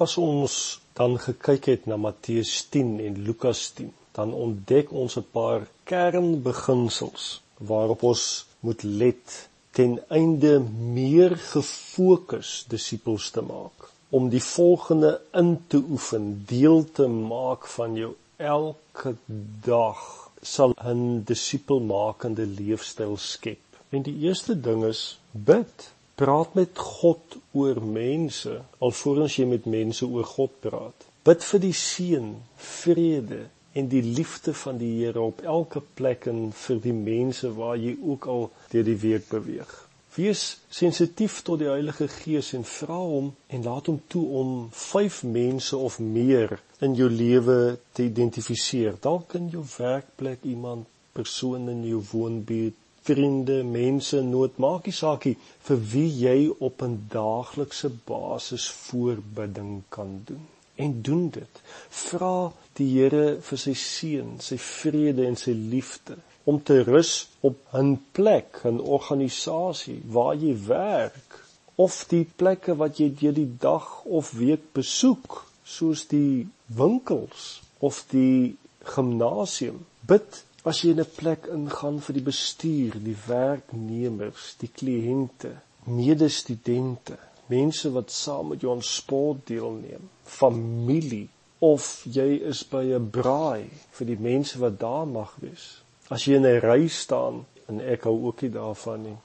As ons dan gekyk het na Matteus 10 en Lukas 10, dan ontdek ons 'n paar kernbeginsels waarop ons moet let ten einde meer gefokus disippels te maak om die volgende in te oefen, deel te maak van jou elke dag sal 'n disipelmakende leefstyl skep. En die eerste ding is bid. Praat met God oor mense alvorens jy met mense oor God praat. Bid vir die seën, vrede en die liefde van die Here op elke plek en vir die mense waar jy ook al deur die week beweeg. Wees sensitief tot die Heilige Gees en vra hom en laat hom toe om 5 mense of meer in jou lewe te identifiseer. Dalk in jou werkplek iemand, persoon in jou woonbuurt, vriende, mense nood, maak nie saakie vir wie jy op 'n daaglikse basis voorbidding kan doen. En doen dit. Vra die Here vir sy seën, sy vrede en sy liefde om te rus op 'n plek, 'n organisasie waar jy werk of die plekke wat jy deur die dag of week besoek, soos die winkels of die gimnasium. Bid As jy in 'n plek ingaan vir die bestuur, die werknemers, die kliënte, medestudente, mense wat saam met jou aan sport deelneem, familie of jy is by 'n braai vir die mense wat daar mag wees. As jy in 'n ry staan en ek hou ook nie daarvan nie,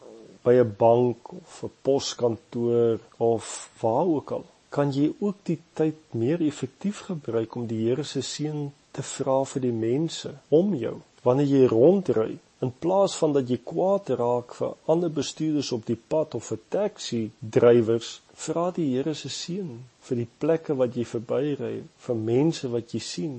by 'n bank of 'n poskantoor of waar ook al, kan jy ook die tyd meer effektief gebruik om die Here se seën te vra vir die mense om jou wanneer jy rondry in plaas van dat jy kwaad raak vir ander bestuurders op die pad of vir taxi drywers vra die Here se seën vir die plekke wat jy verbyry vir mense wat jy sien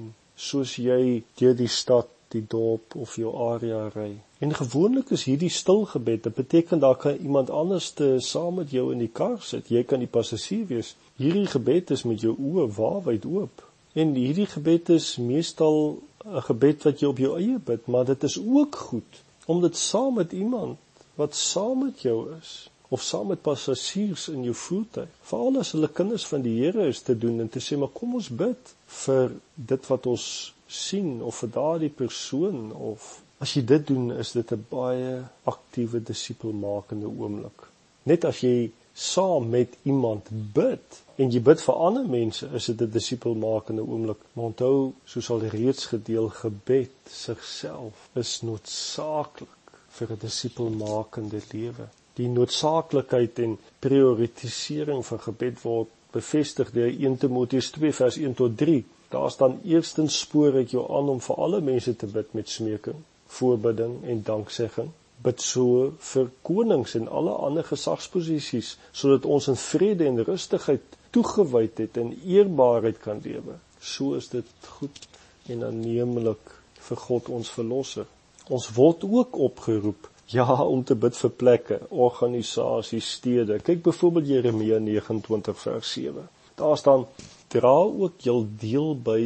soos jy deur die stad die dorp of jou area ry. En gewoonlik is hierdie stil gebed dit beteken daar kan iemand anders te saam met jou in die kar sit jy kan die passasier wees. Hierdie gebed is met jou oë waawyd oop. En hierdie gebed is meestal 'n gebed wat jy op jou eie bid, maar dit is ook goed om dit saam met iemand wat saam met jou is of saam met passasiers in jou voertuig, veral as hulle kinders van die Here is te doen en te sê maar kom ons bid vir dit wat ons sien of vir daardie persoon of as jy dit doen is dit 'n baie aktiewe disipelmakende oomblik. Net as jy saam met iemand bid en jy bid vir ander mense, is dit 'n disipelmakende oomblik. Maar onthou, soos al reeds gedeel, gebed sigself is noodsaaklik vir 'n disipelmakende lewe. Die noodsaaklikheid en prioritisering van gebed word bevestig deur 1 Timoteus 2 vers 1 tot 3. Daar staan eerstens spoor ek jou aan om vir alle mense te bid met smeking, voorbidding en danksegging bid so vir konings en alle ander gesagsposisies sodat ons in vrede en rustigheid toegewyd het en eerbaarheid kan lewe. So is dit goed en aanneemlik vir God ons verlosser. Ons word ook opgeroep ja om te bid vir plekke, organisasies, stede. Kyk byvoorbeeld Jeremia 29 vers 7. Daar staan dra ook jul deel by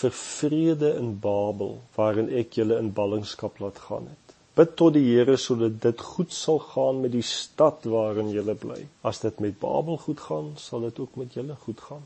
vir vrede in Babel waarin ek julle in ballingskap laat gaan het. Bid tot die Here sodat dit goed sal gaan met die stad waarin jy bly. As dit met Babel goed gaan, sal dit ook met julle goed gaan.